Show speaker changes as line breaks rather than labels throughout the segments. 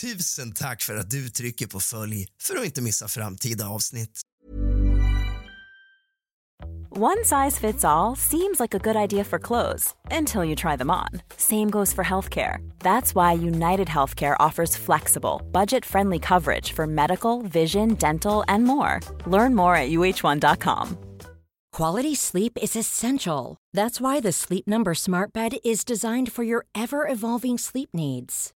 Tusen tack för att du trycker på följ för att inte missa framtida avsnitt.
One size fits all seems like a good idea for clothes until you try them on. Same goes for healthcare. That's why United Healthcare offers flexible, budget friendly coverage for medical, vision, dental, and more. Learn more at uh1.com.
Quality sleep is essential. That's why the Sleep Number Smart Bed is designed for your ever evolving sleep needs.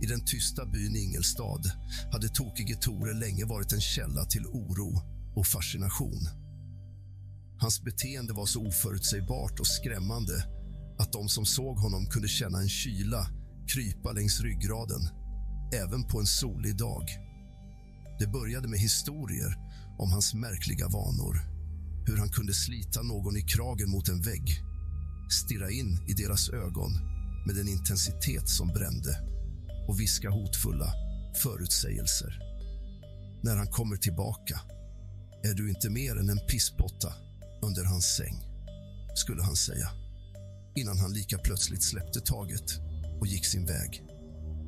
I den tysta byn Ingelstad hade tokige Tore länge varit en källa till oro och fascination. Hans beteende var så oförutsägbart och skrämmande att de som såg honom kunde känna en kyla krypa längs ryggraden, även på en solig dag. Det började med historier om hans märkliga vanor. Hur han kunde slita någon i kragen mot en vägg, stirra in i deras ögon med en intensitet som brände och viska hotfulla förutsägelser. När han kommer tillbaka är du inte mer än en pisspotta under hans säng, skulle han säga innan han lika plötsligt släppte taget och gick sin väg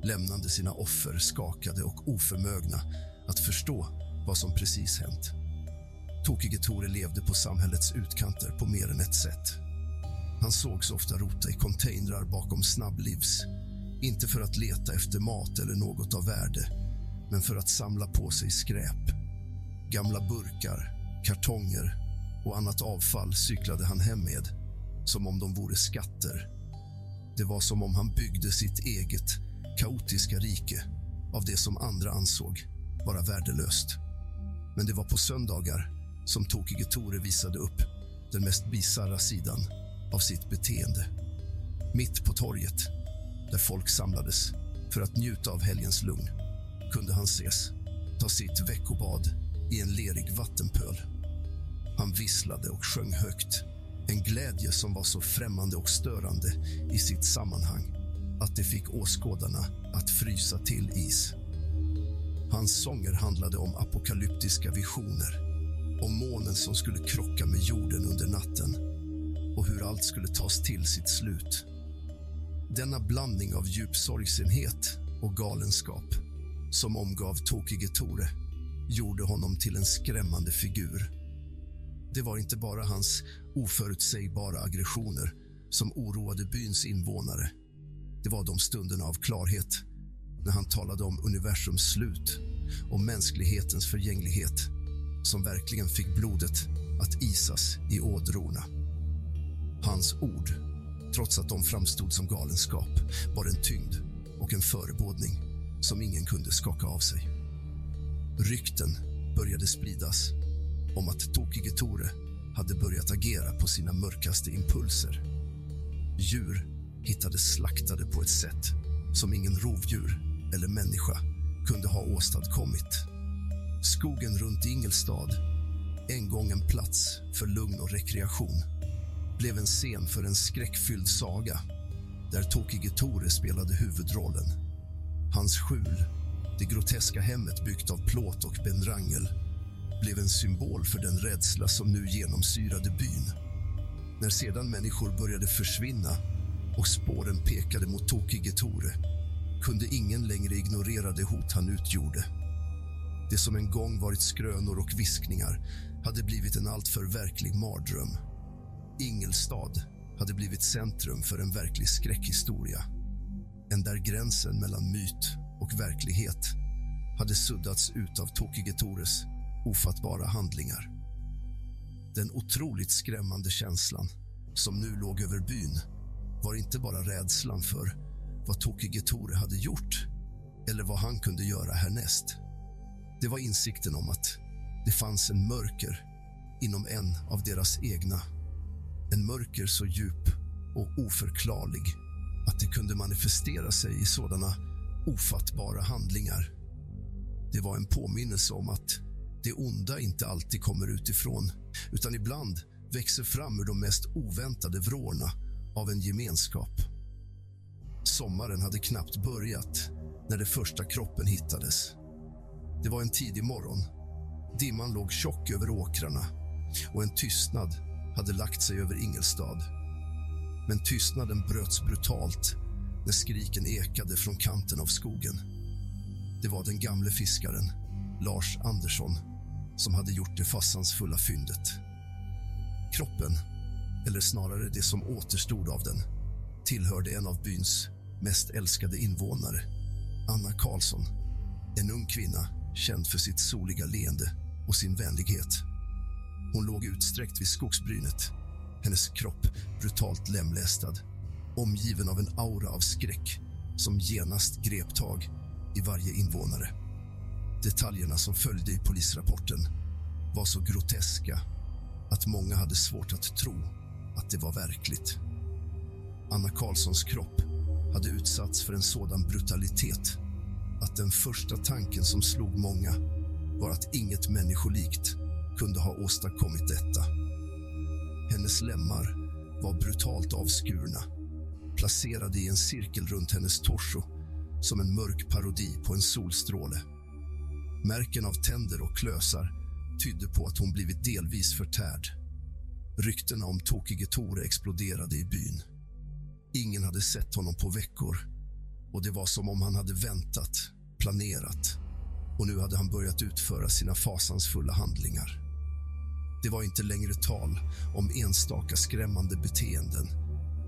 lämnande sina offer skakade och oförmögna att förstå vad som precis hänt. Tokige Tore levde på samhällets utkanter på mer än ett sätt. Han sågs ofta rota i containrar bakom snabblivs inte för att leta efter mat eller något av värde, men för att samla på sig skräp. Gamla burkar, kartonger och annat avfall cyklade han hem med, som om de vore skatter. Det var som om han byggde sitt eget kaotiska rike av det som andra ansåg vara värdelöst. Men det var på söndagar som Tokige Tore visade upp den mest bisarra sidan av sitt beteende. Mitt på torget där folk samlades för att njuta av helgens lugn kunde han ses ta sitt veckobad i en lerig vattenpöl. Han visslade och sjöng högt en glädje som var så främmande och störande i sitt sammanhang att det fick åskådarna att frysa till is. Hans sånger handlade om apokalyptiska visioner om månen som skulle krocka med jorden under natten och hur allt skulle tas till sitt slut. Denna blandning av djup sorgsenhet och galenskap som omgav tokige Tore gjorde honom till en skrämmande figur. Det var inte bara hans oförutsägbara aggressioner som oroade byns invånare. Det var de stunderna av klarhet när han talade om universums slut och mänsklighetens förgänglighet som verkligen fick blodet att isas i ådrorna. Hans ord trots att de framstod som galenskap, var en tyngd och en förebådning som ingen kunde skaka av sig. Rykten började spridas om att tokige Tore hade börjat agera på sina mörkaste impulser. Djur hittades slaktade på ett sätt som ingen rovdjur eller människa kunde ha åstadkommit. Skogen runt Ingelstad, en gång en plats för lugn och rekreation blev en scen för en skräckfylld saga där Tokige Tore spelade huvudrollen. Hans skjul, det groteska hemmet byggt av plåt och benrangel blev en symbol för den rädsla som nu genomsyrade byn. När sedan människor började försvinna och spåren pekade mot tokige Tore kunde ingen längre ignorera det hot han utgjorde. Det som en gång varit skrönor och viskningar hade blivit en alltför verklig mardröm. Ingelstad hade blivit centrum för en verklig skräckhistoria. En där gränsen mellan myt och verklighet hade suddats ut av Tokige Tores ofattbara handlingar. Den otroligt skrämmande känslan som nu låg över byn var inte bara rädslan för vad Tokige Tore hade gjort eller vad han kunde göra härnäst. Det var insikten om att det fanns en mörker inom en av deras egna. En mörker så djup och oförklarlig att det kunde manifestera sig i sådana ofattbara handlingar. Det var en påminnelse om att det onda inte alltid kommer utifrån utan ibland växer fram ur de mest oväntade vrårna av en gemenskap. Sommaren hade knappt börjat när den första kroppen hittades. Det var en tidig morgon. Dimman låg tjock över åkrarna och en tystnad hade lagt sig över Ingelstad. Men tystnaden bröts brutalt när skriken ekade från kanten av skogen. Det var den gamle fiskaren, Lars Andersson, som hade gjort det fasansfulla fyndet. Kroppen, eller snarare det som återstod av den, tillhörde en av byns mest älskade invånare, Anna Karlsson. En ung kvinna känd för sitt soliga leende och sin vänlighet. Hon låg utsträckt vid skogsbrynet, hennes kropp brutalt lemlästad omgiven av en aura av skräck som genast grep tag i varje invånare. Detaljerna som följde i polisrapporten var så groteska att många hade svårt att tro att det var verkligt. Anna Karlssons kropp hade utsatts för en sådan brutalitet att den första tanken som slog många var att inget människolikt kunde ha åstadkommit detta. Hennes lemmar var brutalt avskurna placerade i en cirkel runt hennes torso som en mörk parodi på en solstråle. Märken av tänder och klösar tydde på att hon blivit delvis förtärd. Ryktena om tokige Tore exploderade i byn. Ingen hade sett honom på veckor och det var som om han hade väntat, planerat och nu hade han börjat utföra sina fasansfulla handlingar. Det var inte längre tal om enstaka skrämmande beteenden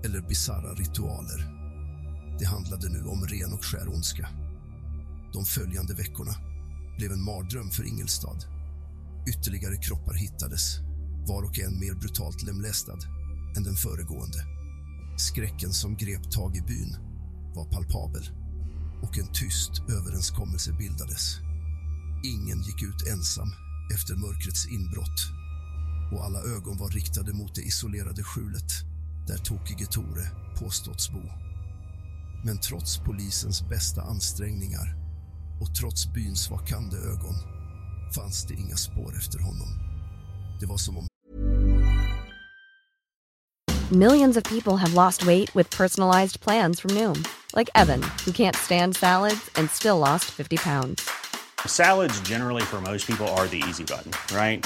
eller bizarra ritualer. Det handlade nu om ren och skär ondska. De följande veckorna blev en mardröm för Ingelstad. Ytterligare kroppar hittades, var och en mer brutalt lemlästad än den föregående. Skräcken som grep tag i byn var palpabel och en tyst överenskommelse bildades. Ingen gick ut ensam efter mörkrets inbrott och alla ögon var riktade mot det isolerade skjulet där tokige Tore påståtts bo. Men trots polisens bästa ansträngningar och trots byns vakande ögon fanns det inga spår efter honom. Det var som om...
Millions of people have lost weight with personalized plans from Noom. Like Evan, who can't stand salads and still lost 50 pounds.
Salads generally for most people are the easy button, right?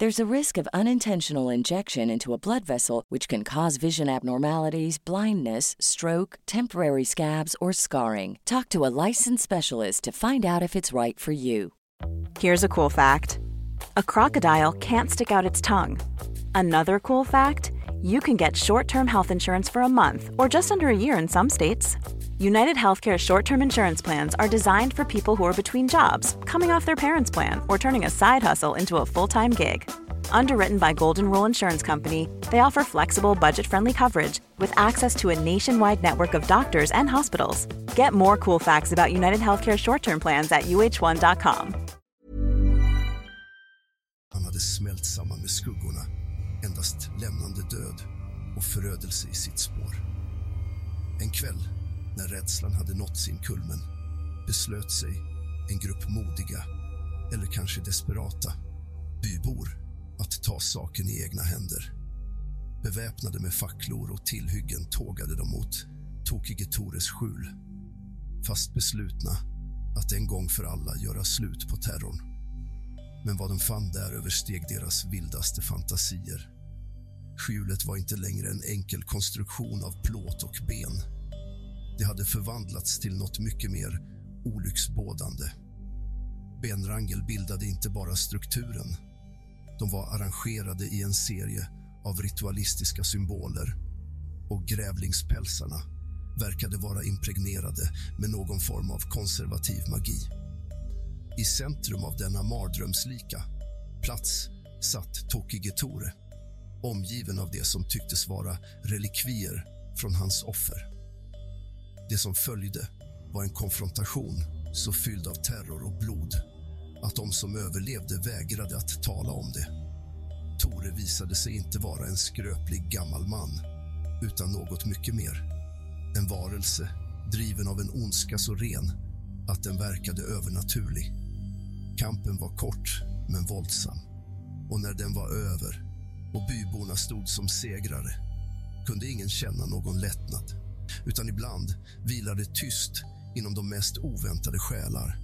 There's a risk of unintentional injection into a blood vessel, which can cause vision abnormalities, blindness, stroke, temporary scabs, or scarring. Talk to a licensed specialist to find out if it's right for you.
Here's a cool fact a crocodile can't stick out its tongue. Another cool fact you can get short term health insurance for a month or just under a year in some states. United Healthcare short term insurance plans are designed for people who are between jobs, coming off their parents' plan, or turning a side hustle into a full time gig. Underwritten by Golden Rule Insurance Company, they offer flexible, budget friendly coverage with access to a nationwide network of doctors and hospitals. Get more cool facts about United Healthcare short term plans at uh1.com.
Han hade smält samman med skuggorna, endast lämnande död och förödelse i sitt spår. En kväll, när rädslan hade nått sin kulmen, beslöt sig en grupp modiga, eller kanske desperata, bybor att ta saken i egna händer. Beväpnade med facklor och tillhyggen tågade de mot Tokige Tores skjul. Fast beslutna att en gång för alla göra slut på terrorn. Men vad de fann där översteg deras vildaste fantasier. Skjulet var inte längre en enkel konstruktion av plåt och ben. Det hade förvandlats till något mycket mer olycksbådande. Benrangel bildade inte bara strukturen de var arrangerade i en serie av ritualistiska symboler och grävlingspälsarna verkade vara impregnerade med någon form av konservativ magi. I centrum av denna mardrömslika plats satt Tokigetore omgiven av det som tycktes vara relikvier från hans offer. Det som följde var en konfrontation så fylld av terror och blod att de som överlevde vägrade att tala om det. Tore visade sig inte vara en skröplig gammal man utan något mycket mer. En varelse driven av en ondska så ren att den verkade övernaturlig. Kampen var kort, men våldsam. Och när den var över och byborna stod som segrare kunde ingen känna någon lättnad utan ibland vilar det tyst inom de mest oväntade själar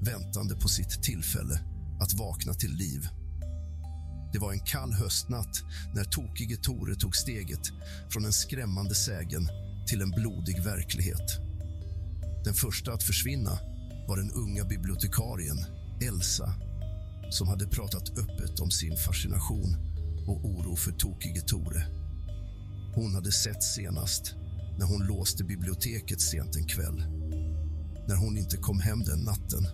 väntande på sitt tillfälle att vakna till liv. Det var en kall höstnatt när tokige Tore tog steget från en skrämmande sägen till en blodig verklighet. Den första att försvinna var den unga bibliotekarien Elsa som hade pratat öppet om sin fascination och oro för tokige Tore. Hon hade sett senast när hon låste biblioteket sent en kväll. När hon inte kom hem den natten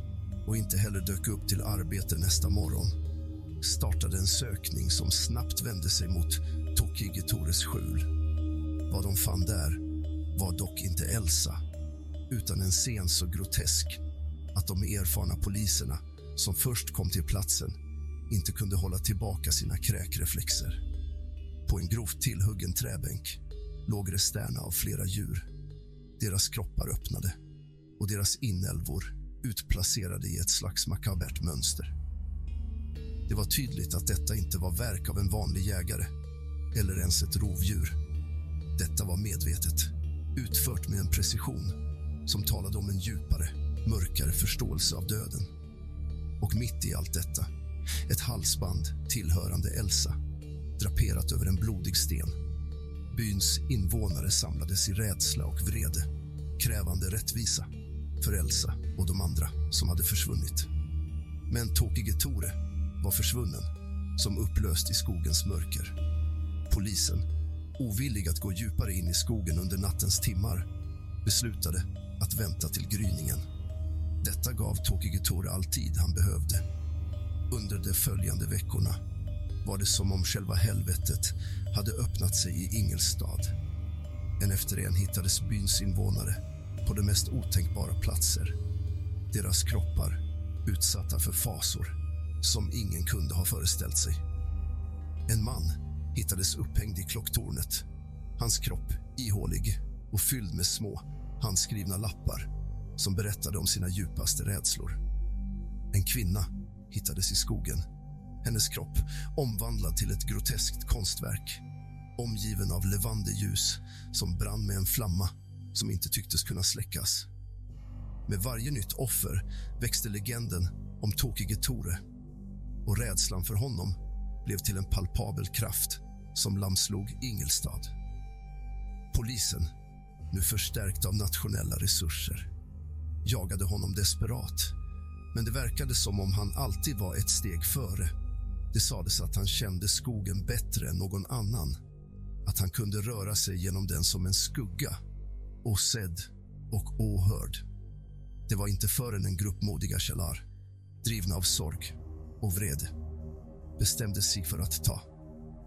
och inte heller dök upp till arbete nästa morgon startade en sökning som snabbt vände sig mot Tokigetores skjul. Vad de fann där var dock inte Elsa utan en scen så grotesk att de erfarna poliserna som först kom till platsen inte kunde hålla tillbaka sina kräkreflexer. På en grovt tillhuggen träbänk låg resterna av flera djur. Deras kroppar öppnade och deras inälvor utplacerade i ett slags makabert mönster. Det var tydligt att detta inte var verk av en vanlig jägare eller ens ett rovdjur. Detta var medvetet, utfört med en precision som talade om en djupare, mörkare förståelse av döden. Och mitt i allt detta, ett halsband tillhörande Elsa draperat över en blodig sten. Byns invånare samlades i rädsla och vrede, krävande rättvisa för Elsa och de andra som hade försvunnit. Men Tokige Tore var försvunnen, som upplöst i skogens mörker. Polisen, ovillig att gå djupare in i skogen under nattens timmar, beslutade att vänta till gryningen. Detta gav Tokige Tore all tid han behövde. Under de följande veckorna var det som om själva helvetet hade öppnat sig i Ingelstad. En efter en hittades byns invånare på de mest otänkbara platser. Deras kroppar utsatta för fasor som ingen kunde ha föreställt sig. En man hittades upphängd i klocktornet. Hans kropp ihålig och fylld med små handskrivna lappar som berättade om sina djupaste rädslor. En kvinna hittades i skogen. Hennes kropp omvandlad till ett groteskt konstverk omgiven av levande ljus som brann med en flamma som inte tycktes kunna släckas. Med varje nytt offer växte legenden om tokige Tore och rädslan för honom blev till en palpabel kraft som lamslog Ingelstad. Polisen, nu förstärkt av nationella resurser, jagade honom desperat. Men det verkade som om han alltid var ett steg före. Det sades att han kände skogen bättre än någon annan. Att han kunde röra sig genom den som en skugga, osedd och åhörd. Det var inte förrän en grupp modiga Chalar, drivna av sorg och vrede, bestämde sig för att ta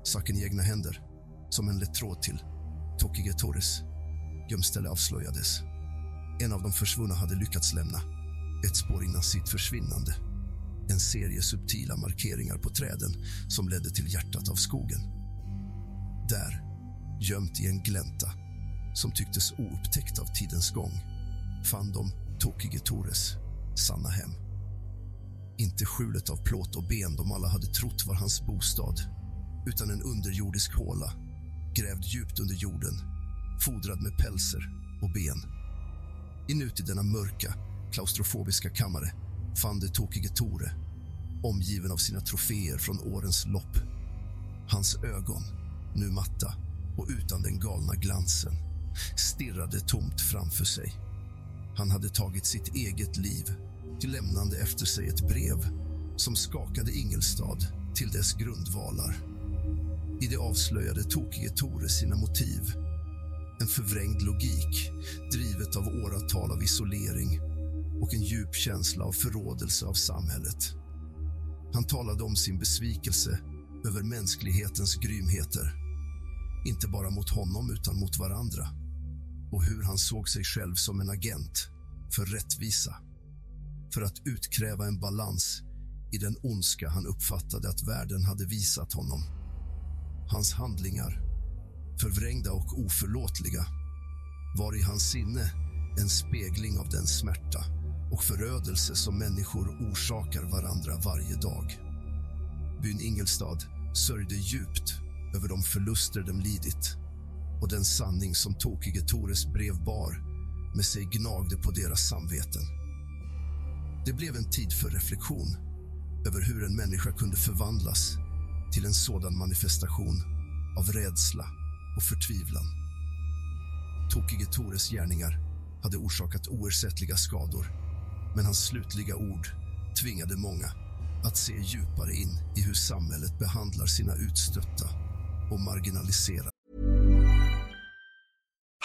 saken i egna händer som en lätt tråd till Tokige Torres gömställe avslöjades. En av de försvunna hade lyckats lämna ett spår innan sitt försvinnande. En serie subtila markeringar på träden som ledde till hjärtat av skogen. Där, gömt i en glänta som tycktes oupptäckt av tidens gång fann de Tokige Tores sanna hem. Inte skjulet av plåt och ben de alla hade trott var hans bostad utan en underjordisk håla grävd djupt under jorden fodrad med pälser och ben. Inuti denna mörka, klaustrofobiska kammare fann de Tokige Tore omgiven av sina troféer från årens lopp. Hans ögon, nu matta och utan den galna glansen stirrade tomt framför sig. Han hade tagit sitt eget liv till lämnande efter sig ett brev som skakade Ingelstad till dess grundvalar. I det avslöjade Tokige Tore sina motiv. En förvrängd logik, drivet av åratal av isolering och en djup känsla av förrådelse av samhället. Han talade om sin besvikelse över mänsklighetens grymheter. Inte bara mot honom, utan mot varandra. Och hur han såg sig själv som en agent för rättvisa. För att utkräva en balans i den ondska han uppfattade att världen hade visat honom. Hans handlingar, förvrängda och oförlåtliga var i hans sinne en spegling av den smärta och förödelse som människor orsakar varandra varje dag. Byn Ingelstad sörjde djupt över de förluster de lidit och den sanning som Tokige Tores brev bar med sig gnagde på deras samveten. Det blev en tid för reflektion över hur en människa kunde förvandlas till en sådan manifestation av rädsla och förtvivlan. Tokige Tores gärningar hade orsakat oersättliga skador men hans slutliga ord tvingade många att se djupare in i hur samhället behandlar sina utstötta och marginaliserade.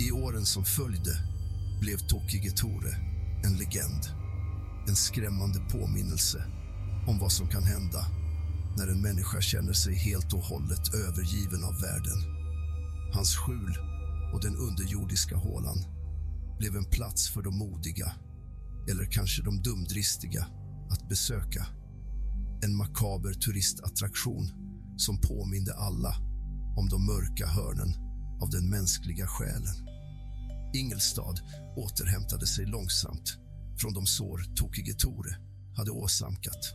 I åren som följde blev Tokige Tore en legend. En skrämmande påminnelse om vad som kan hända när en människa känner sig helt och hållet övergiven av världen. Hans skjul och den underjordiska hålan blev en plats för de modiga, eller kanske de dumdristiga, att besöka. En makaber turistattraktion som påminde alla om de mörka hörnen av den mänskliga själen. Ingelstad återhämtade sig långsamt från de sår Tokige Tore hade åsamkat.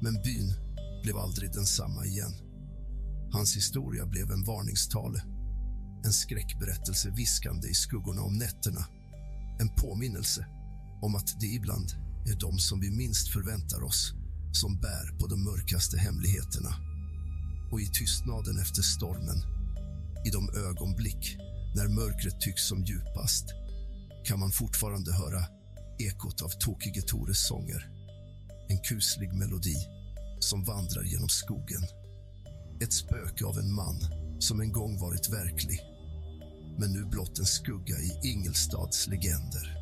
Men byn blev aldrig densamma igen. Hans historia blev en varningstale, en skräckberättelse viskande i skuggorna om nätterna en påminnelse om att det ibland är de som vi minst förväntar oss som bär på de mörkaste hemligheterna. Och i tystnaden efter stormen, i de ögonblick när mörkret tycks som djupast kan man fortfarande höra ekot av Tokige Tores sånger. En kuslig melodi som vandrar genom skogen. Ett spöke av en man som en gång varit verklig men nu blott en skugga i Ingelstads legender.